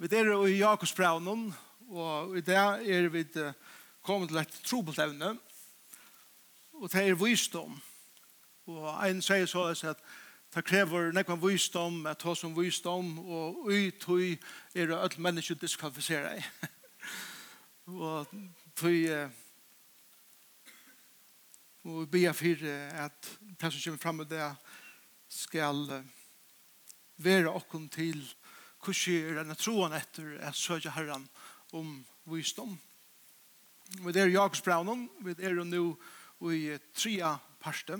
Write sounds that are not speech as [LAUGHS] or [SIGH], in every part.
Vi er i Jakobsbraunen, og i det er vi kommet til et trobelt evne, og det er visdom. Og en sier så at det krever nekva visdom, at hos som visdom, og i tøy er det alle mennesker diskvalifiserer. og tøy og vi ber for at det som kommer frem med det skal være okken til hvordan er denne troen etter at søker Herren om visdom. Vi er Jakobs Braunen, vi er jo nå i tria parste,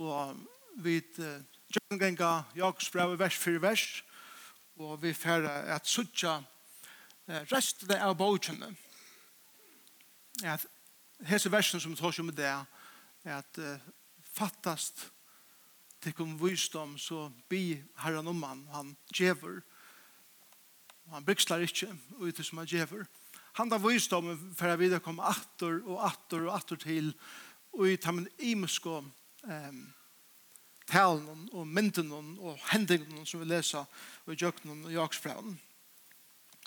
og vi gjengenga Jakobs Braunen vers for vers, og vi færre at søkja resten av bøkene. At hese versen som tar seg med det, at fattast til kom visdom, så bi herran om han, han djever, han brikslar ikkje ut som han gjever. Han da visdom for å videre komme atter og atter og atter til og i tammen imesko um, talen og mynden og hendingen som vi leser i jøkken og jaksbraven.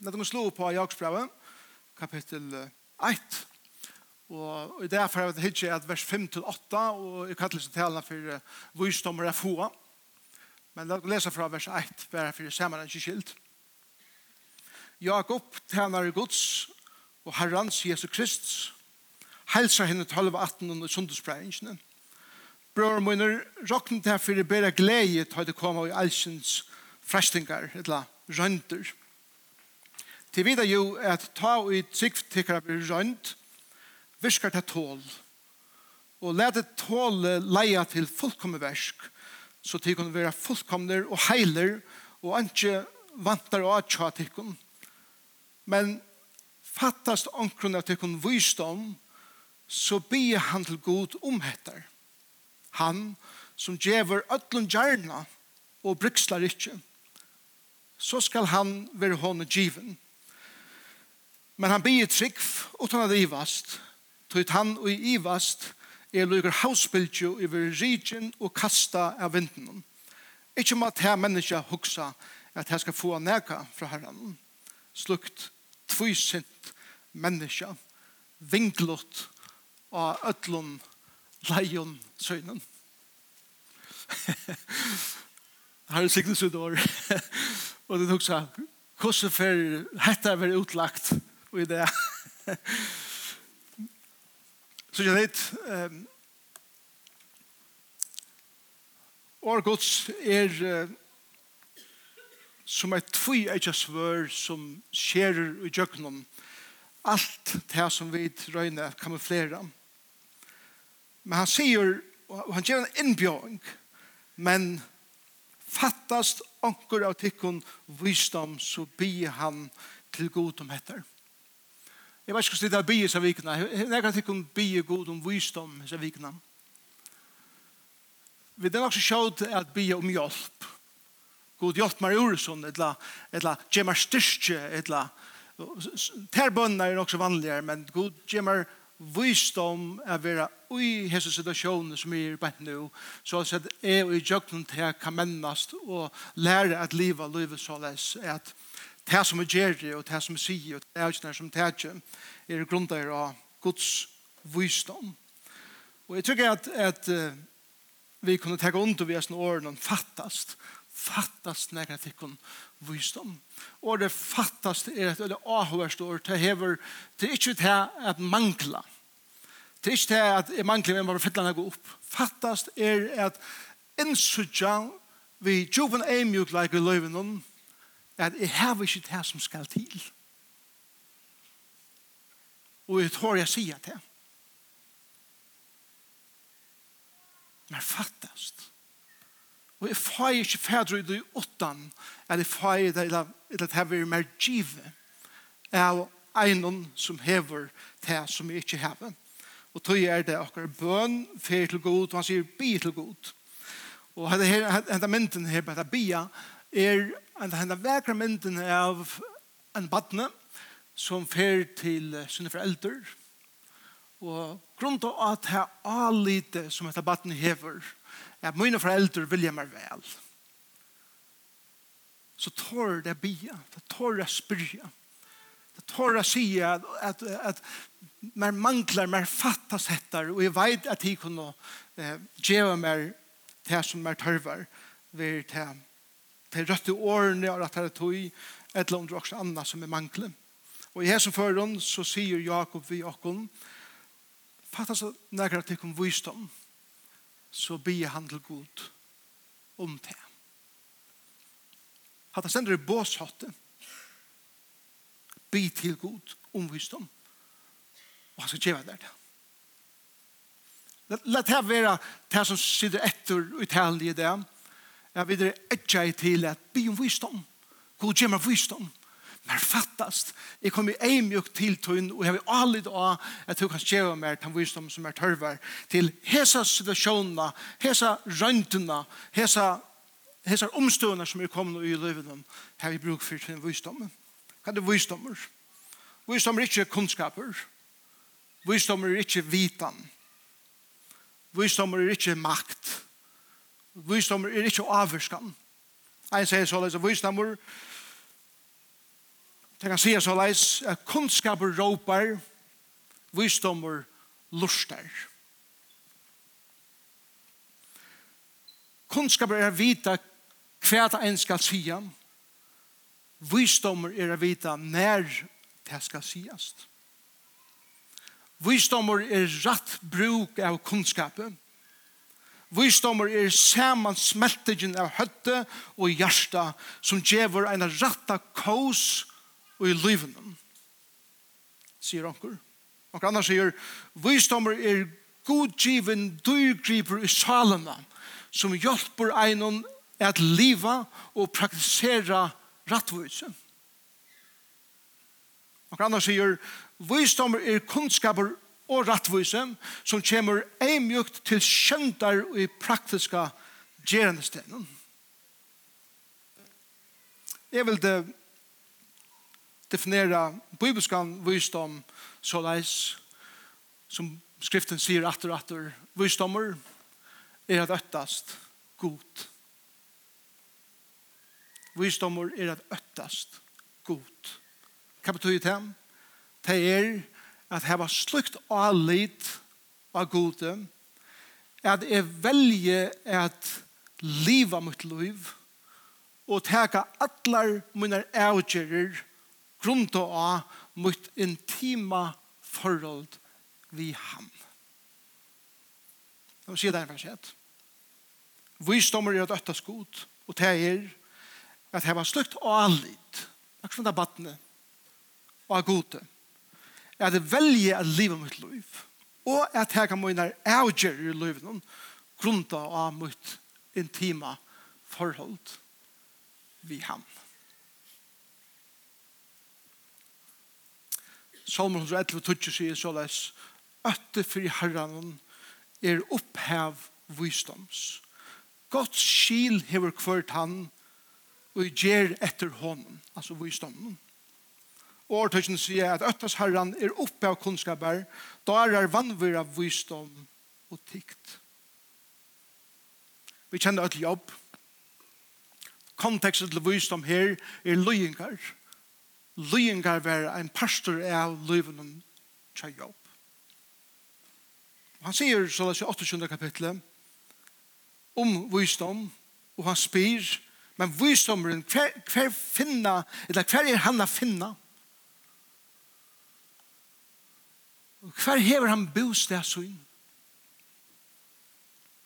Lad oss slå på jaksbraven, kapittel 1. Og i det er for at hitje at vers 5-8 og i kattelsen talene for visdom og refoa. Men la oss lese fra vers 1, bare for sammen ikke skilt. Jakob, tænare Guds og Herrans Jesus Kristus, helsa henne 12-18 under sundagsprengene. Brøver munner, råkne til for det bedre glede til det kommer i allsens frestinger, eller rønter. Til videre jo at ta og i tryggtikkere blir rønt, virker til tål, og lete tål leia til fullkomne versk, så til kunne være fullkomner og heiler, og ikke vantar og atja til Men fattast omkron at det kun visdom, så bier han til god omheter. Han som djever ötlun gjerna og brykslar ikkje, så skal han være hånden given. Men han bier trygg utan at ivast, tog han og ivast er lukker i iver rigen og kasta av vinden. Ikkje om at her menneska hugsa at her skal få neka fra herren. Slukt tvysint menneska, vinglott av ötlun leion søgnen. Her er sikkert sitt år. Og det hugsa, hvordan fer hetta ver utlagt i det. [LAUGHS] Så jeg vet, um, Årgods er uh, som er tvoi eitja svør som skjer i djøknum alt det som vi røyne kamuflera. Men han sier og han gjør en innbjøring men fattast anker av tikkun visdom så bi han til god om etter jeg vet ikke hvordan det er bi i seg vikna jeg kan tikkun bi god om visdom i seg vikna vi det er nok så sjåd at bi om hjelp God hjelp meg ur sånn, etla, etla, gjør meg styrke, etla. Terbønner er nok så vanligere, men God gjør meg visdom er vera ui hese situasjonen som er bænt nu, så at jeg og i jøkken til jeg kan mennast og lære at livet livet så les, at det som er gjerrig og det som er sier og det er ikke som det er er av Guds visdom. Og jeg tror at, at vi kunne ta under vi er sånne årene fattast, fattast nekra tikkun visdom. Og det fattast er et veldig avhørst år til hever, til ikke til at mangla. Til ikke til at jeg mangler, men bare fyller noe opp. Fattast er at innsutja vi joven eimjuk like i løyvenon, at jeg har ikke det som skal til. Og jeg tror jeg sier det. Men fattast Og jeg får ikke fædre i det åttan, eller jeg får det eller at jeg vil mer give av einon som hever det som jeg ikke hever. Og tog er det akkurat bøn, fer til god, og han sier bi til god. Og henne mynden her, henne bia, er henne vekra mynden av en badne som fer til sine foreldre. Og grunnen til at jeg alite som henne badne hever, er at mine foreldre vilja meg vel. Så tår det bia, det tår det spyrja. Det tår det sige at, at, at mer manglar, mer fattas hettar, og jeg veit at jeg kunne eh, gjeva mer det som mer tørvar, ved det, det røtte årene og rett her tog, et eller annet også annet som er mangler. Og i hesen føren så sier Jakob vi okken, fattas at nægra tikkum visdom, så bier han til god om det. Hatta sender i båshotte. Bi til god om visdom. Og han skal kjeva der det. Lett her være det som sitter etter uttalige det. Jeg videre etja i til at bi om visdom. God kjemmer visdom. visdom Men fattast, jeg kom i eimjuk til tøyn, og jeg vil alid da at du kan skjeva mer til visdom som er tørver til hesa situasjonene, hesa røntene, hesa, hesa omstående som er kommet i livet, har vi bruk for til visdom. Hva er det visdommer? Visdommer er ikke kunnskaper. Visdommer er ikke vitan. Visdommer er ikke makt. Visdommer er ikke avvurskan. Ein sier så, visdommer er Det kan sies så leis at kunnskaper råpar, visdommer lustar. Kunnskaper er å vita hva det en skal sija. Visdommer er å vita når det skal sies. Visdommer er rett bruk av kunnskapen. Visdommer er samansmeltingen av høtte og hjärsta som gjever en ratta kås og i livene, sier onker. Og annars sier, visdommer er godgiven dyrgriper i salene, som hjelper einon at liva og praktisera rattvise. Og annars sier, visdommer er kunnskaper og rattvise, som kommer eimjukt til kjøntar og i praktiska gjerandestenen. Jeg vil det definera bibelskan visdom så leis som skriften sier atter og atter visdommer er at øttast god visdommer er at øttast god hva betyr det? det er at heva slukt og lit av gode at jeg velje at liva mitt liv og teka allar munar avgjerer grunda av mot intima forhold vi ham. Nå sier det en vers et. Visdommer er at øtta skot, og det er at det var slukt og allit, akkurat som det er battene, og er gode, at det velje at livet mitt liv, og at det kan mine avgjør i livet noen, grunda av mot intima forhold vi ham. Salmon 111 tutsi sier så les, Øtte fri herran er opphev visdoms. Godt skil hever kvart han, og gjer etter hånden, altså visdomen Og årtøkken sier at øttes herran er oppe kunnskaper, da er det vannvira visdom og tikt. Vi kjenner øtl jobb. Kontekstet til visdom her er løyengar løyengar var ein pastor av løyvenen tja jobb. Han sier så i 28. kapitlet om visdom, og han spyr, men visdomren, hver, hver finna, eller hver er han a finna? Hver hever han bostad søgn?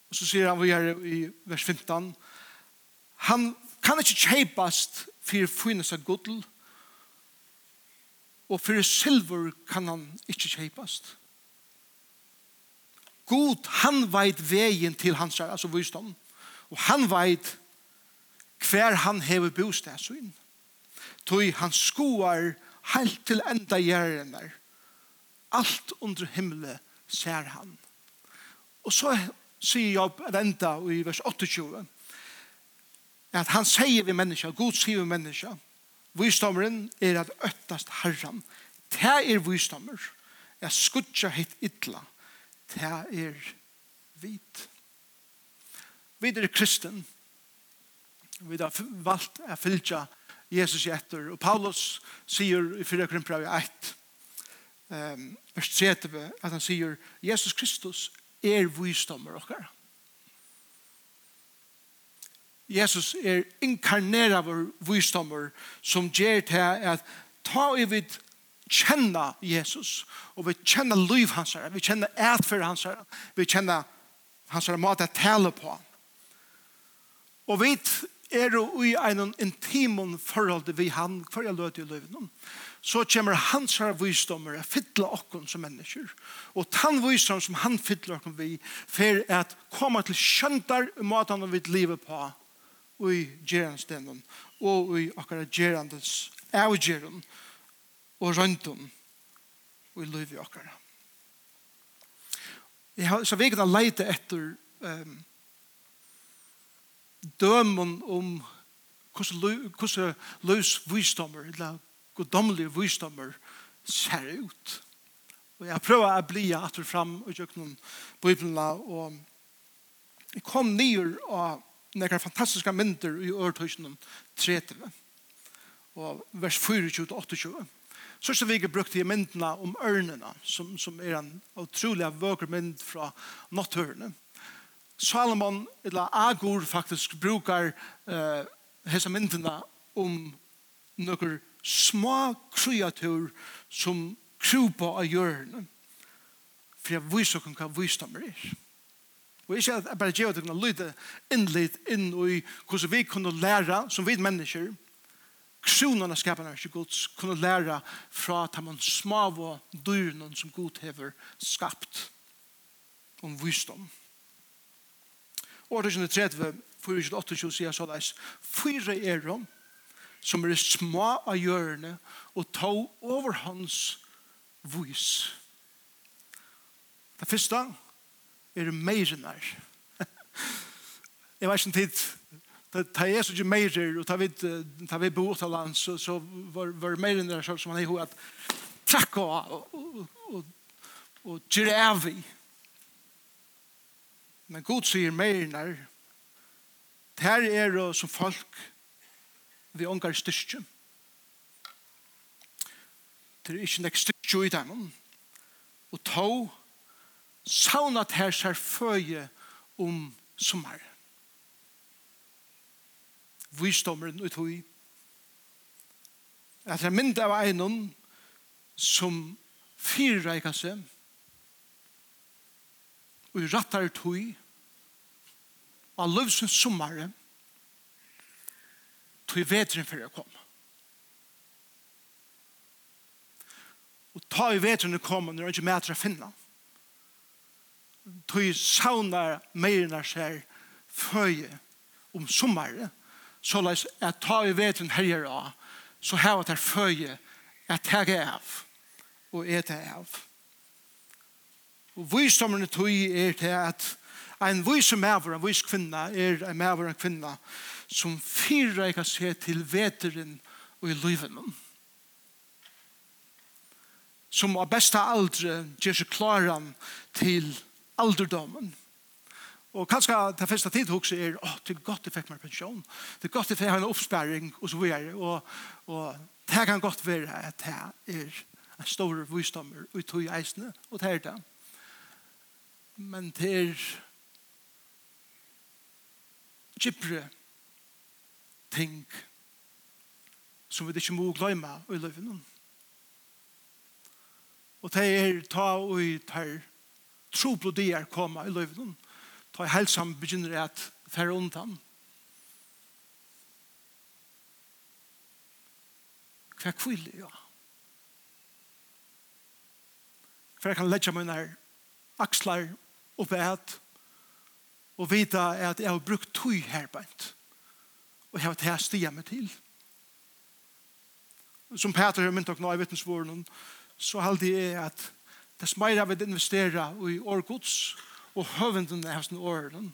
Og så sier han, vi er i vers 15, han kan ikke kjeipast for finnest av godl, og for silver kan han ikke kjepast. God, han veit veien til hans her, altså visdom. Og han veit hver han hever bostadsyn. Toi han skoar helt til enda gjerrenar. Alt under himmelen ser han. Og så sier Jobb at enda i vers 28 at han sier vi menneska, God sier vi menneska, Visdommeren er at øttast herran. Det er visdommer. Jeg skutja hitt ytla. Det er vit. Vi er kristen. Vi har valgt å fylgja Jesus i etter. Og Paulus sier i 4 Korinthia 1, um, vers 3, at han sier Jesus Kristus er visdommer okkara. Jesus er inkarnera vår visdommer som gjør til at ta i vid kjenna Jesus og vi kjenna liv hans her, vi kjenna ætfer hans her, vi kjenna hans her måte å tale på. Og vi er jo i en intimon forhold vi han hver jeg løte i livet. Så kommer hans her visdommer å fytle oss som mennesker. Og den visdommer som han fytler oss vi, for at komme til skjøntar i måten vi lever på, i gerandstenen og i akkurat gerandes avgjeren og røntgen og i liv akkurat. Jeg har så vegen å leite etter um, dømen om hvordan løs visdommer, eller godomlige visdommer, ser ut. Og jeg prøver å bli at du fram og gjør noen bøyblene, og jeg kom nyer av nekra fantastiska mynder i årtøysene 30 og vers 24-28 Sørste vike brukte i myndene om ørnene som, som er en utrolig vøker mynd fra nattørene Salomon, eller Agur faktisk brukar eh, hese myndene om noen små kreatur som krupa av hjørnet for jeg viser hva visdommer er. Og ikke at jeg bare gjør det kunne lyde innlitt inn i hvordan vi kunne lære som vi mennesker kronene skapene er ikke gods kunne lære fra at man små og dyrene som god hever skapt om visdom. Og 2030, 428 sier så leis, fire er om som er små av hjørne og ta over hans vis. Det første er meirenar. Jeg [LAUGHS] vet ikke tid, da ta er så ikke meirer, og ta vi, ta vi bo til land, så, så var, var meirenar som han er at trakka og, og, og, og gjøre. Men Gud sier meirenar, her er det som folk vi ångar styrkjum. Det er ikke nek styrkjum i dem, og tog sauna her sær føje om sommer. Visdommeren ut hui. At jeg mynd av einon som fyrreika seg og rattar hui av løvsens sommare tog vetren for å kom. Og ta i vetren å kom når er ikke mer til å finne tog saunar meirna seg føye om sommare, så la at ta i veten herjer av, så hava ter føye at tega av og er det av. Og visdommerne tog er til at en vise maver, en vise kvinna, er en maver, en kvinna, som fyra jeg kan til veteren og i livet Som av besta aldre gjør seg klaran til alderdommen. Og kanskje det første tid hokse er, åh, oh, det er godt jeg fikk meg pensjon. Det er godt jeg fikk en oppsperring, og så videre. Og, og det kan godt være at det er en stor visdommer ut tog eisene, og det er det. Men det er gypre ting som vi ikke må glemme i løyven. Og det er ta og i tar tro på det er koma i løyvnen. Ta i helsam begynner at færre undan. Hva kvile, ja. Hva kan letja meg nær akslar oppe et og vita at jeg har brukt tøy herbeint og jeg har tatt stia meg til. Som Peter har mynt og nå i vittnesvåren så halde jeg at Dess meira vil investera i årgods og høvenden av sin åren.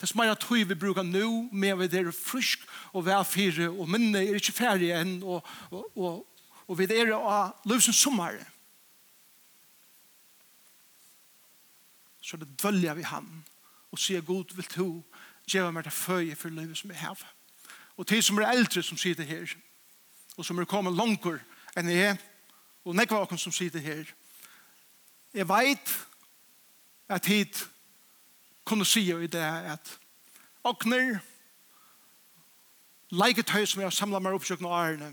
Dess meira tog vi brukar nu, med vi er frysk og velfyre, og minne er ikke ferdig enn, og, og, og, og vi er av løsens sommer. Så det dølja vi han, og sier god vil to, gjeva meg til føye for løvet som vi har. Og til som er eldre som sitter her, og som er kommet langer enn jeg, og nekva okken som sitter her, Jeg vet at hit kunne si i det at åkner, leiketøy som jeg har samlet meg oppsøkende årene,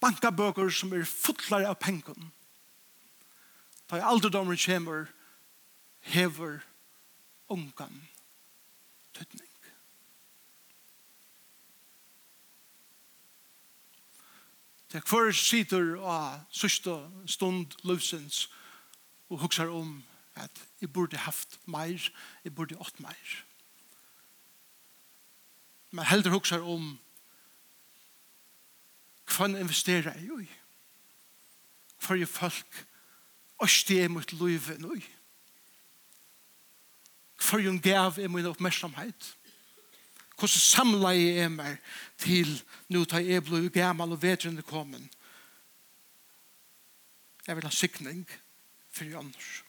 bankabøker som er fotlare av pengen, da jeg aldri dommer kommer, hever ungan tøtning. Det er hver sider av sørste stund løsens og hukser om at jeg burde haft meir, jeg burde ått meir. Men heldur hukser om hva han investerer jeg i? Hva er folk øste jeg mot løyve nå i? Hver er gav jeg min oppmerksomhet? Hvordan samler jeg er meg til nå tar jeg blod i gammel og vet hvordan det kommer. Jeg vil ha sikning for Janners.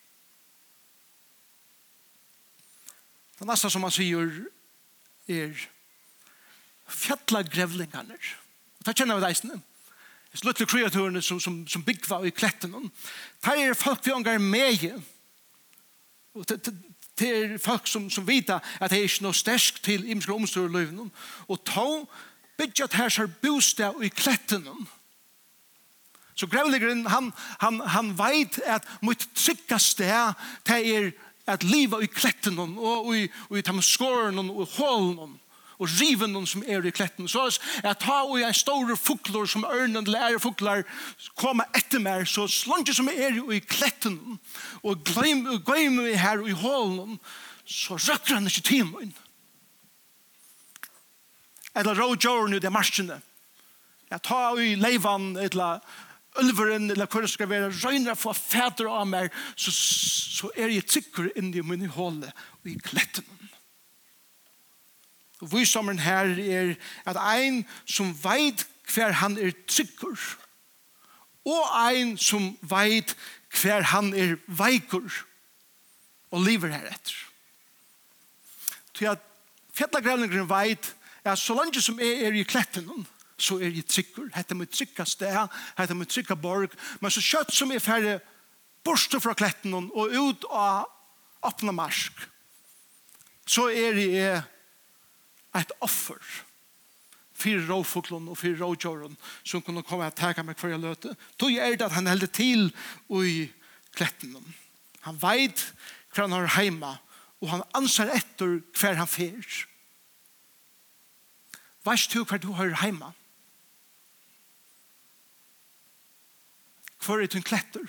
Det neste som han sier er fjattla grevlingene. Det kjenner vi deisene. Det er sluttelig kreaturene som, som, som byggva i kletten. Det er folk vi ångar med. Og det, det, til folk som, som vita at det er ikke noe stersk til imenske omstår i løyven. Og to bygget her seg bostad i kletten. Så grevligeren, han, han, han veit at mitt trygga sted det er at livet i kletten og i, og i, i skåren og i hålen og riven noen som er i kletten. Så jeg tar og jeg store fukler som ørnen eller ære fukler kommer etter meg, så slanke som er i kletten og glemmer meg her i hålen, så røkker han ikke til meg. Eller rådjøren i det marsjene. Jeg tar og i leivan, eller ulveren, eller hva det skal være, røyner for fæter av meg, så, så er jeg trykker inn i min håle og i kletten. Og visdommeren her er at ein som veit hver han er tryggur, og ein som veit hver han er veikur, og lever her etter. Til at fjellagrevningren veit at så langt som jeg er i kletten, så er jeg tryggur. Hette mitt trygga sted, hette mitt trygga borg, men så kjøtt som er færre borste fra kletten og ut av åpna marsk, så er jeg et offer fyrir råfuglun og fyrir rådjåren som kunne komme og teka meg hver jeg løte. Tog er det at han heldur til i kletten. Han veit hver han har heima og han ansar etter hver han fer. Veist du hver du har heima? Hver er din kletter?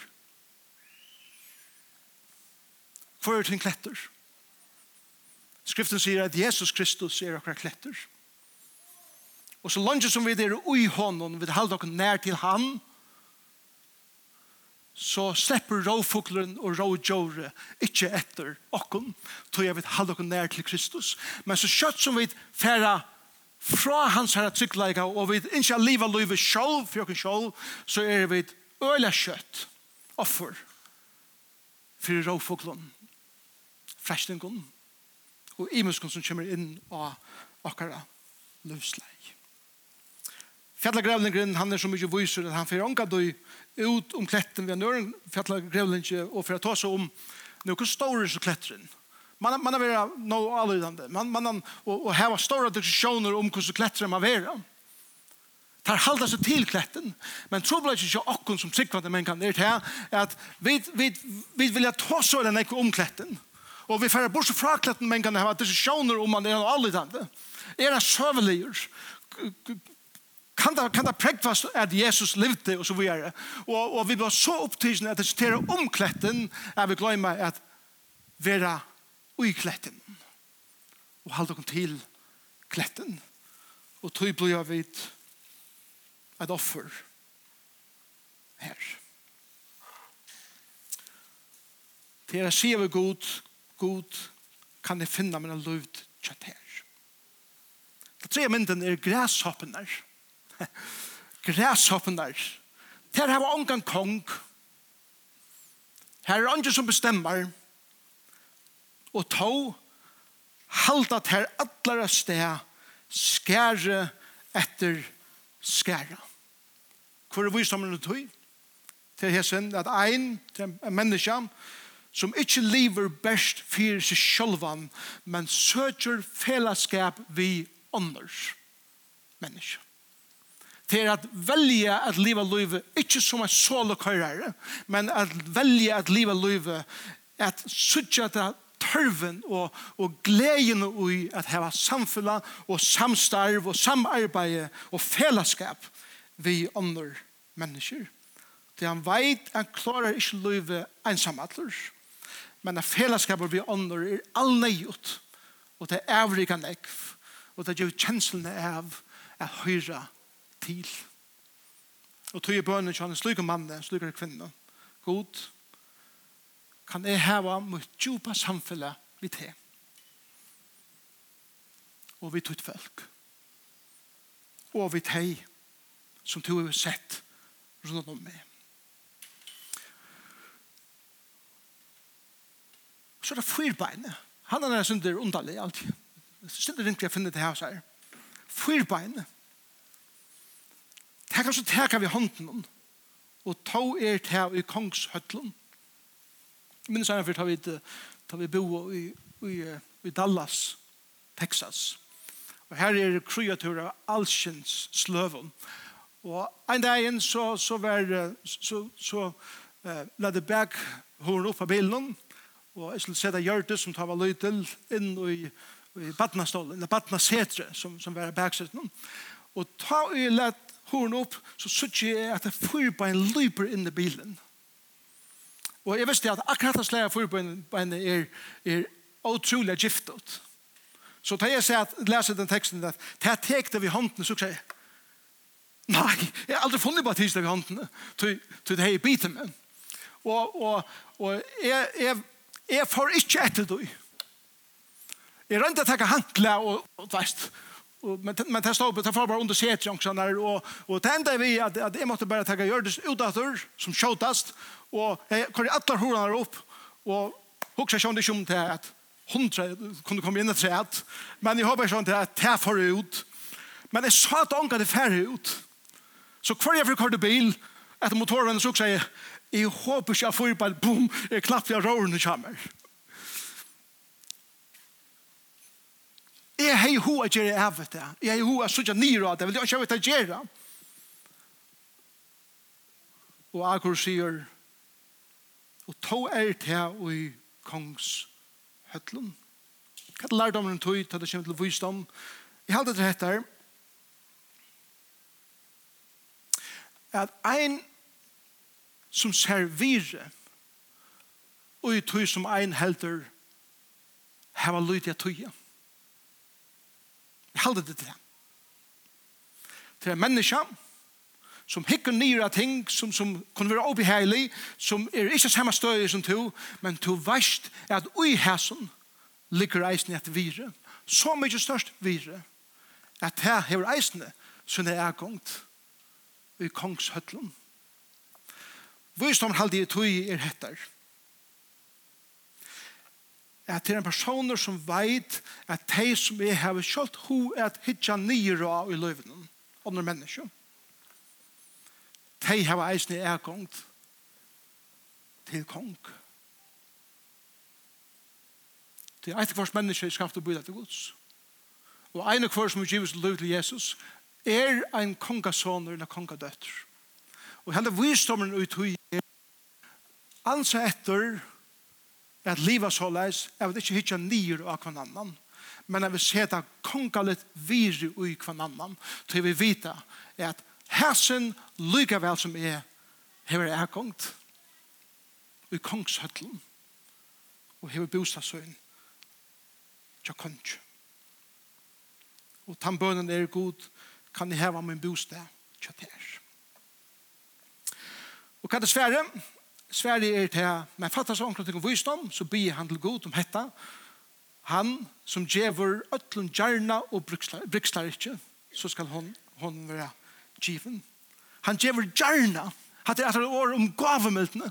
Hver er din kletter? Hver er kletter? Skriften sier at Jesus Kristus er akkurat kletter. Og så langt som vi er ui hånden, vi halder dere nær til han, så slipper råfuglen og rådjåre ikke etter okken, tog jeg vil halde dere nær til Kristus. Men så kjøtt som vi færa fra hans herre tryggleika, og vi ikke liva livet sjål, for dere sjål, så er vi øyla kjøtt, offer, for råfuglen, frestingen, og imenskon som kommer inn av akkara løvsleik. Fjallagrevlingren, han er så mykje vyser at han fyrir ånga døy ut om kletten ved nøren fjallagrevlingren og fyrir å ta seg om noe store så kletteren. Man, man har vera no allydande. Man, man, og, og heva store diskusjoner om hvordan klettren man vera. Tar halda seg til kletten. Men trobla ikke ikke akkon som sikvande men kan er til at vi, vi, vi vilja ta så eller nekko om kletten. Og vi færre bort fra kletten men kan ha diskusjoner om man er noe allidende. Er det søveliger? Kan det, kan det prekvast at Jesus levde og så videre? Og, og vi var så opptidsen at det sitter om kletten at vi glemmer at vera ui kletten. Og halde dere til kletten. Og tog blir jeg vidt et offer her. Her. Det er sier vi god god kan jeg finne mine liv kjøtt her. Det tre mynden er græshoppener. [LAUGHS] græshoppener. Der har ångan kong. Her er andre som bestemmer. Og to halda ter allara sted skære etter skære. Hvor er vi som er tog? Til hesen at ein, til en menneske, som ikke lever best for seg sjølvan, men søker fellesskap vi ånders mennesker. Det er at velge at leva livet ikke som en solokøyrere, men at velge at leva livet at søtja at tørven og, og gleden i at hava samfunnet og samstarv og samarbeid og fellesskap vi andre mennesker. Det han veit, han klarar ikke livet ensamhetler men at fellesskapet vi ånder er allneiut, og det er avrika ekv, og det gjør kjenslene av å høyra til. Og tog i bønnen til han kjønne slike manne, slike kvinne, god, kan jeg heva mot djupa samfunnet vi te. Og vi tog folk. Og vi teg som du har sett rundt om meg. så er det fyrbein. Han er synder underlig alltid. Synder ikke jeg finner det her, sier. Fyrbein. Det kan så teka vi hånden om. Og ta er til i kongshøtlen. Men så er det for tar vi, tar vi bo i, i, i Dallas, Texas. Og her er kreaturer av allsens sløven. Og en dag inn så, så var så, så uh, la det bak hånden opp av bilen Og jeg skulle sette Gjørte som tar var løy til inn i, i badnastålet, eller badnasetre som, som var baksetten. Og ta og jeg lett horen opp, så synes jeg at jeg fyrer på en løyper inn i bilen. Og jeg visste at akkurat det slaget fyrer på en, er, er utrolig giftet. Så tar jeg seg at, leser den teksten, at det er tekte vi hånden, så sier jeg, nei, jeg har aldri funnet på tidsdag vi hånden, til det her i biten min. Og, og, og jeg, jeg jeg får ikke etter du. Jeg rønte å å hankle og, og veist, og, men, men det stod på, det var bare under setet, og, og det enda vi at, at jeg måtte bare ta Gjørdes utdatter, som sjåtast, og jeg kører alle horene opp, og hukse sånn ikke om til at hundre kunne komme inn i treet, men jeg håper sånn til at det får ut. Men jeg sa at ånka det færre ut. Så hver jeg fikk hørte bil, etter motoren, så sier jeg, Jeg håper ikke jeg får bare boom, jeg klapper jeg råren og kommer. Jeg har jo hva gjør jeg av det. Jeg har jo hva sånn jeg nyr av det, vil jeg ikke hva gjør det. Og Akur sier, og to er til og i kongs høtlen. Hva er lærdommen tog til det kommer til visdom? Jeg halte det etter at ein som servir og i tøy som ein helter heva lyd i. Jeg halde det til dem. Til en menneske som hikker nyra ting som, som kunne være obeheilig, som er ikke samme støy som to, men to veist er at ui hæsen ligger eisen etter vire. Så mykje størst vire at her hever eisene som er gongt i kongshøtlen. Visdom halde i tøy er hettar. At det er en personer som veit at de som er hever kjølt ho er at hitja nyer av i løyvene, andre mennesker. De hever eisne i ergångt til kong. Det er eit kvars menneske i skapt og byda til gods. Og ein kvars som givs løy til Jesus er ein kongasoner eller kongadøtter. Og hele visdommen ut hui ansa etter at livet så leis, jeg vil ikke hitja nyer av hver annan, men jeg vil seta kongalit viri ui hver annan, til vi vita at hæsen lyka vel som er hever er kongt, ui kongshøtlen, og hever bostadssøyn, tja kongt. Og tannbønnen er god, kan jeg heva min bostad, tja. Og hva er det svære? Sverige er til, men fattar så omkring om visdom, så byr han til god om hetta. Han som djever ötlun gjerna og brykslar ikkje, så skal hon, hon være given. Han djever gjerna, hatt er etter år om gavemeldene.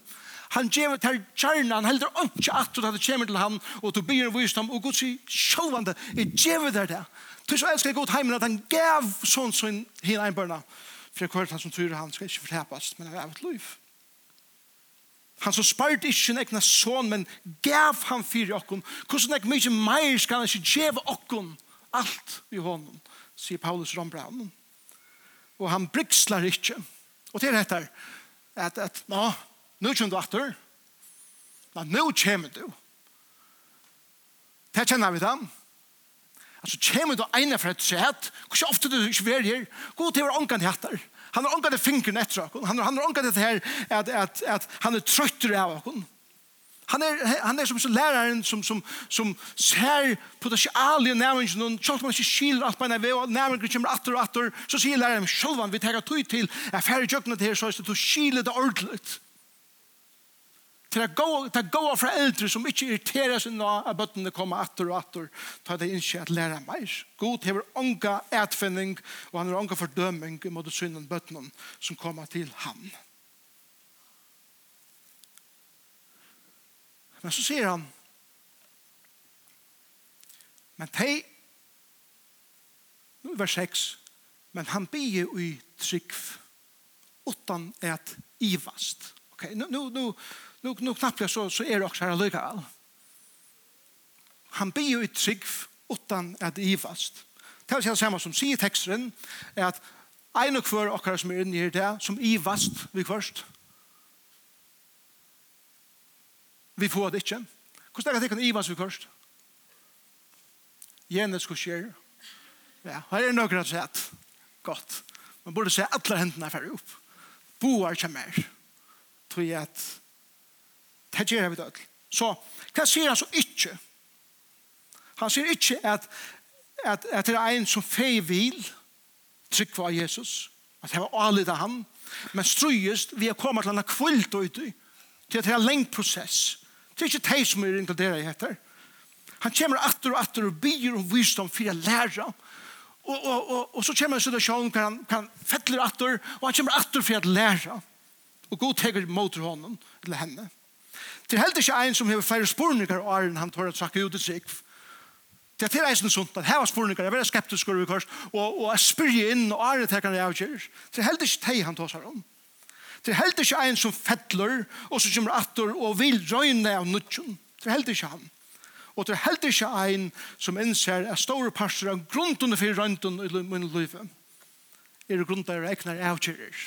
Han djever til gjerna, han heldur ikke at du hadde kjemmer til ham, og du byr visdom, og god sier sjåvande, jeg djever der det. Til så elsker god heimen at han gav sånn som hinn einbarna, for jeg kvart han som tror han skal ikke fortepast, men han er et liv. Han som spart ikke en egna son, men gav han fyrir okkon. Hvordan er mykje meir skal han ikke djeva okkon alt i hånden, sier Paulus Rombraun. Og han brikslar ikke. Og til dette at, at nå, nå kjenner du atter. Nå, nå kommer du. Det kjenner vi da. Altså, kommer du ene fra et sett. Hvor ofte du ikke vil her. Gå til hver ångan heter. Han har ångat det fingren etter oss. Han, han har ångat det her at, at, at han er trøytter av oss. Han er, han er som, som læreren som, som, som ser potensial i nærmengen, og selv om han ikke skiler alt på en vei, og nærmengen kommer atter og atter, så sier læreren selv om vi tar tog til, jeg færre jøkken til her, så er det du skiler det ordentligt til å gå, til gå fra eldre som ikke irriterer seg nå at bøttene kommer atter og atter, ta det ikke at lære mer. God hever ånga etfinning, og han har ånga fordøming mot synden bøttene som kommer til ham. Men så sier han, men tei, nu er vers 6, men han bier i trygg, utan et ivast. Ok, nu, nu, nu, nu, nu knappt så, så er det också här alldeles. Han blir ju i trygg utan att ivast. Det är samma som sier texten är att en och kvar och som är inne i det som ivast vi först. Vi får det inte. Hvordan er det kan ivast vi först? Genes skulle sker. Ja, här är några sätt. Gott. Man borde se alla händerna färre upp. Boar kommer. Tror jag att Det gjør vi det. Så hva sier han så ikke? Han sier ikke at, at, at det er en som feg vil trykk av Jesus, at det var avlitt av han, men strøyest vi har kommet til han har kvult og i, til at det er en lengt prosess. Det er ikke det som er inkluderet i dette. Han kommer atter og atter og byr om visdom for å lære. Og, og, og, og så kommer en situasjon hvor han, hvor han fettler atter, og han kommer atter for å lære. Og god teger mot honom, eller henne. Det er heller ikke en som har færre spurninger og er han tør å trakke ut i seg. Det er til eisen sånt, at her var spurninger, jeg er veldig skeptisk over kors, og, og jeg spyr inn og er det tekar jeg avgjør. Det er heller ikke teg han tar seg om. Det er heller ikke en som fettler, og som kommer atter og vil røyne av nødgjøn. Det er heller ikke han. Og det er heller ikke en som innser at store parter av grunnen for røyntun i min liv er grunden av egnar avgjører.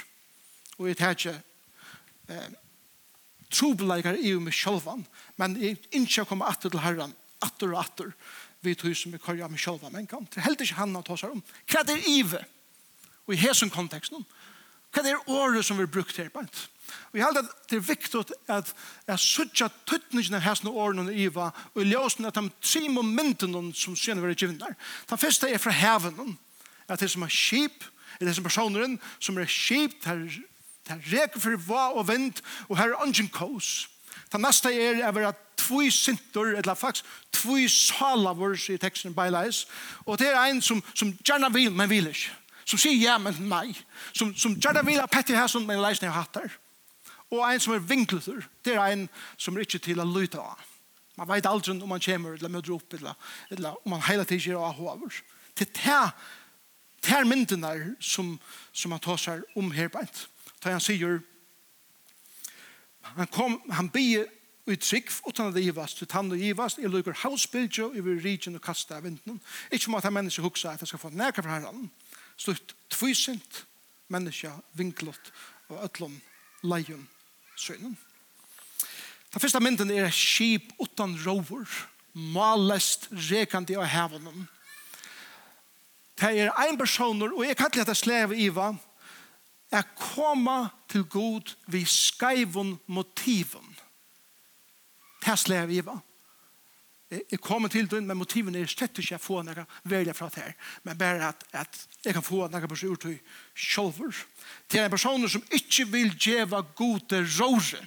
Og jeg tar ikke eh, trobeleikar i meg sjølvan, men jeg ikke kommer atter til herren, atter og atter, vi tog som vi kører med sjølvan, men kan. Det heldt ikke han å ta seg om. Hva er det ive? Og i hesen konteksten, hva er året som vi brukt her på? Og jeg heldt at det er viktig at jeg sørger at tøttningen av hesen og årene og iva, og i ljøsen at de tre momentene som syne var givet der. Den første er fra heaven, at det som er kjip, er det som personeren som er kjipt, det er Det reker for hva og vind, og her er ungen kås. Det neste er å være tvoi sintor, eller faktisk tvoi salavur, sier teksten beileis. Og det er en som, som gjerne vil, men vil ikke. Som sier ja, men nei. Som, som gjerne vil ha pettig her, som men leisne har hatt der. Og en som er vinkletur, det er en som er ikke til å lytte av. Man vet aldri om man kommer, eller møter opp, eller, eller om man hele tiden gjør av hover. Det er det er mynden der som, som man tar seg om her på Da han sier, han kom, han bie i trygg, utan at det givast, til tann og givast, i lukker hausbildjo, i vil rigen og kasta av vinden. Ikke om at han menneske huksa at han skal få nækka fra herran. Slutt tvysint menneske vinklott og ötlom leion søgnen. Den første mynden er skip utan rover, malest rekandi av hevnen. Det er ein personer, og jeg kallar det sleve Iva, er koma til god vi skaivon motiven. Det slår vi va. Jeg kommer til den, men motiven er slett ikke jeg får noe velge fra det her. Men bare at, at jeg kan få noe på seg ut til sjolver. Til en person som ikke vil gjøre gode råse.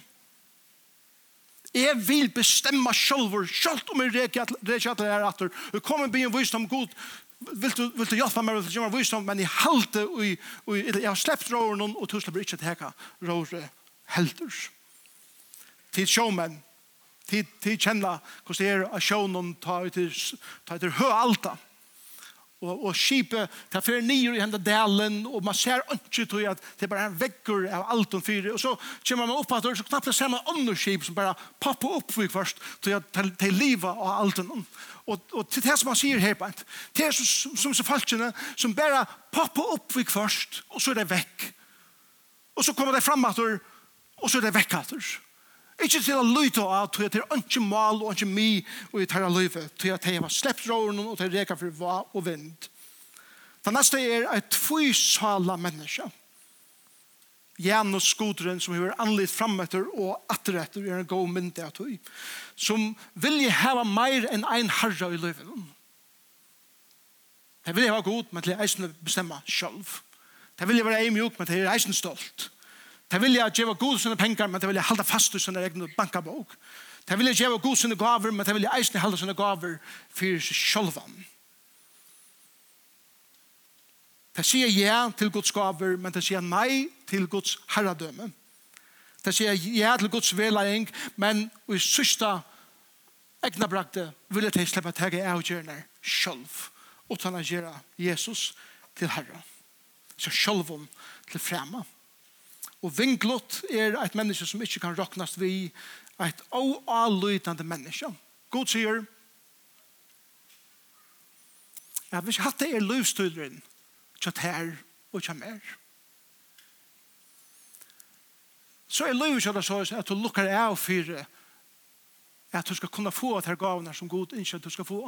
Jeg vil bestemme sjolver, selv om jeg reker at det er at det kommer at det er at det at det er at det er at det er at det er at det er at det er vill du vill du hjälpa mig vill du göra visdom men i halte och i jag har släppt råren och du släpper inte täcka råre helters till showman till till känna hur det är att show någon ta ut ta ut hö alta og, og skipet tar fer nyer i henda delen, og man ser ikke til at det er bare en vekker av alt om fyrir, og så kommer man opp at det er så knappt det samme andre skip som bare poppa opp for først, til at det er livet av alt om. Og, og til det som han sier her, det er som, som, som falskene, som bare poppa opp for først, og så er det vekk. Og så kommer det fram at det, og så er det vekk at det. Ikke til å lytte av, at det er ikke mal og ikke mi og i tæra løyve, til at det var slept råren og til reka for hva og vind. Det neste er et tvisala menneske. Jan og skodren som har anlitt frammetter og atterretter er en god mynd av tog, som vilje heva meir enn ein herre i løyven. Det vil jeg ha god, men til er eisen bestemma sjølv. Det vil jeg være eimjuk, men til er eisen stolt. Det vil jeg gjøre god sine penger, men det vil jeg halda fast i sine egne bankabok. Det vil jeg gjøre god sine gaver, men det vil jeg eisne halda sine gaver for seg sjølvan. Det sier ja til Guds gaver, men det sier nei til Guds herradømme. Det sier ja til Guds velæring, men i sørste egna brakte vil jeg til slippe å ta av gjerne sjølv, utan å gjøre Jesus til herre. Så sjølven til fremme. Og vinglott er et menneske som ikke kan råknast vi, et oavlydende menneske. God sier, ja, hvis hatt det er løvstøyren, kjøtt her og kjøtt mer. Så er løvstøyren så at du lukkar av for at du skal kunne få at her gavene som god ikke du skal få.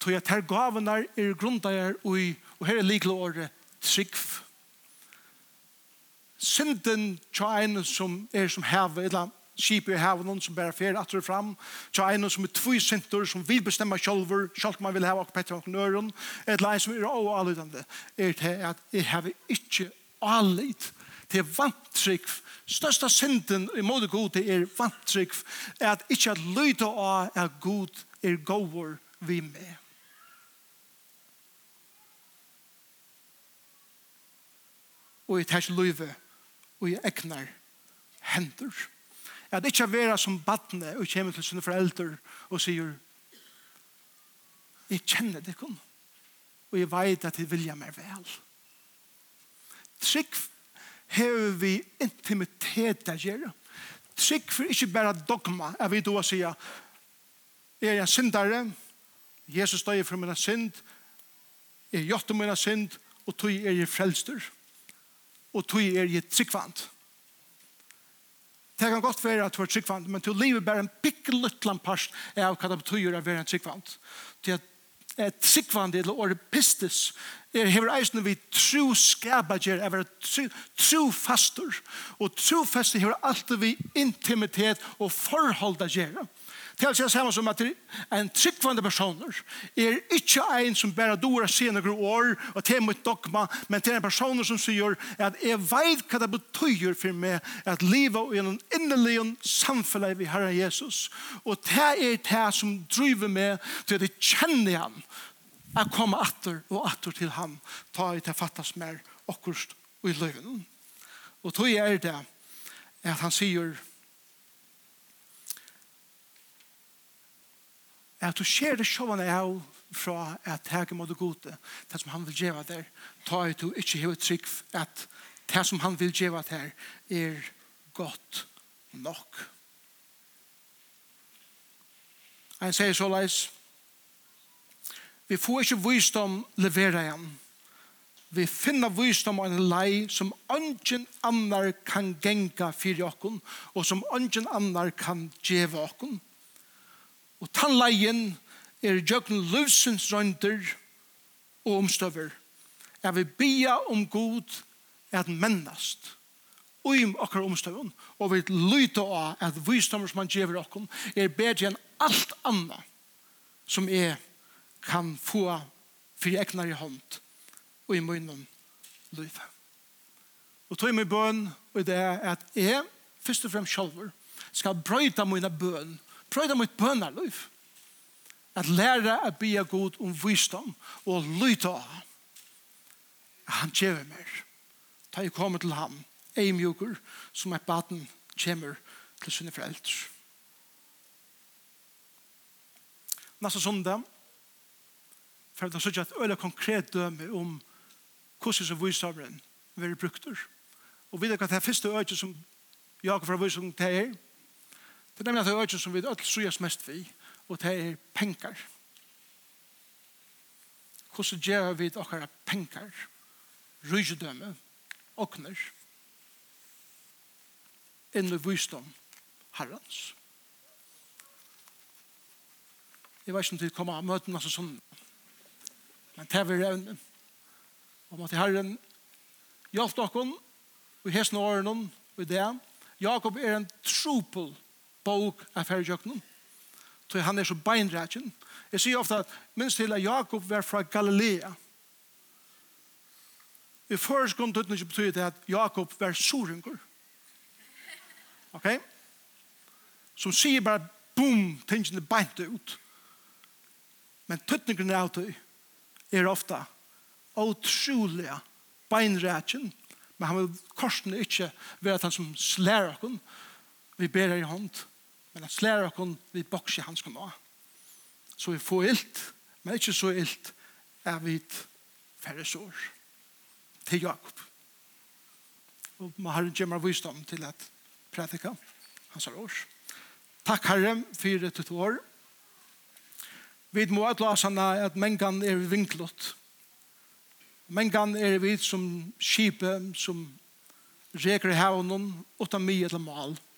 Tog at her gavene er grunnet ui, og her er likelig året trygg synden tja en som er som heve, eller skip i heve noen som bærer fer atter fram, tja en som er tvoi synder som vil bestemme sjolver, sjolv man vil heve og petter og nøren, eller en som er å oavlydende, er til at jeg heve ikke avlyd til vantrykk. Størsta synden i måte god til er vantrykk, er at ikke at lyde av er god er gåver vi med. og i tæs løyve og i egnar hendur. At ikkje vera som badne og kjem til sine foreldre og sier Jeg kjenner det kun og jeg veit at jeg vilja meg vel. Trygg hever vi intimitet å gjøre. Trygg for ikke bare dogma er vi då å si er jeg syndare, Jesus døy for mina synd, er jeg gjort om mina synd, og tog er jeg frelster og tog er i tryggvand. Det kan godt være at du er tryggvand, men til livet bare en pikkelutland parst av hva det betyr å være en tryggvand. Det er tryggvand, eller året pistis er hever eisen vi tro skabager, er være tro fastor, og tro fastor hever alltid vi intimitet og forholda gjerra Til å si samme som at en tryggvande personer er ikke en som bare dår senere år og til mot dogma, men til en person som sier at jeg vet hva det betyr for meg at livet i en innelig samfunn vi har av Jesus. Og det er det som driver meg til at jeg kjenner ham at komme atter og atter til ham ta i til fattes mer akkurat i løgnen. Og tog er det at han sier at du ser det sjående av fra at hege må du gode, det som han vil gjøre der, ta ut du ikke hever trygg at det som han vil gjøre der er godt nok. Han sier så leis, vi får ikke visdom levere igjen. Vi finner visdom av en lei som ungen annar kan genga fyrir okkon, og som ungen annar kan djeva okkon. Og Og tannleien er djøkken løsens rønder og omstøver. Jeg vil bia om god at mennast og im okkar omstøven og vi lyte av at visdommer som han gjever okkom er bedre enn alt anna som er kan få fri egnar i hånd og i munnen lyfa. Og tog i min bøn og det er at jeg først og fremst sjálfur skal brøyta mina bøn Prøyda mitt bønarliv. At læra a bia god om visdom og lyta han tjever mer. Ta jeg kommer til ham, ei mjukur, som er baden tjemmer til sine foreldre. Nasta sundag, for det er sånn at øyla konkret døme om hvordan som visdomren vil brukter. Og vi vet at det er første øyla som Jakob fra visdomren til her, Det er nemlig at det er øyne som vi ødel sujas mest vi, og det er penger. Hvordan gjør vi okkara penger, rydgjødømme, åkner, inn i visdom herrens. Jeg vet ikke om det kommer av møten, altså sånn, men det er vi revne. Om at herren hjalp dere, og i hesten årene, og i det, Jakob er en trupel, bok av færgjøknen. Så han er så beinrætjen. Jeg sier ofte at minst til at Jakob var fra Galilea. I førskom tøtten ikke betyr det at Jakob var sorengur. Ok? Som sier bare boom, tingene beinte ut. Men tøtningen av det er ofte utrolig beinrætjen. Men han vil korsene ikke være at han som slær oss. Vi ber i hånd. Men han slær oss vi bokser hans kan nå. Så vi får ilt, men ikke så ilt er vi færre sår til Jakob. Og man har en gemmer visdom til at prædika hans år. Takk Herre for et år. Vi må utlase at mengan er vinklott. Mengan er vi som skipet som reker i havnen utan mye til mal. Takk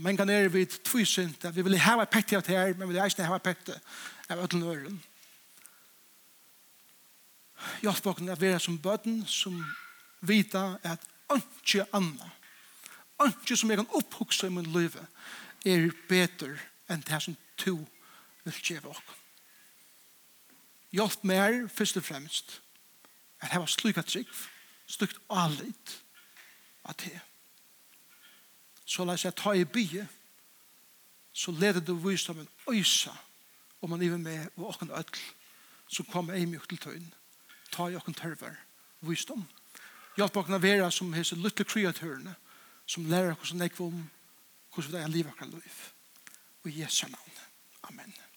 Og men kan er vi tvisint at vi vil hava pekti av det her, men vi vil eisne hava pekti av ødelen øren. Hjelp åkken at vi er som bøtten som vita at ønskje anna, ønskje som jeg kan opphugsa i min liv, er betur enn det som to vil kjeva åkken. Hjelp mer, først og fremst, at hava slukka trygg, slukt alit av det så la seg ta i bygge, så leder du visdommen øysa, og man iver med og åkken ødel, så kom jeg mye til tøyen, ta i åkken tørver, visdom. Hjelp åkken av vera som hese lytte kreatørene, som lærer hvordan jeg om hvordan vi er livet kan liv. Og i Jesu navn. Amen.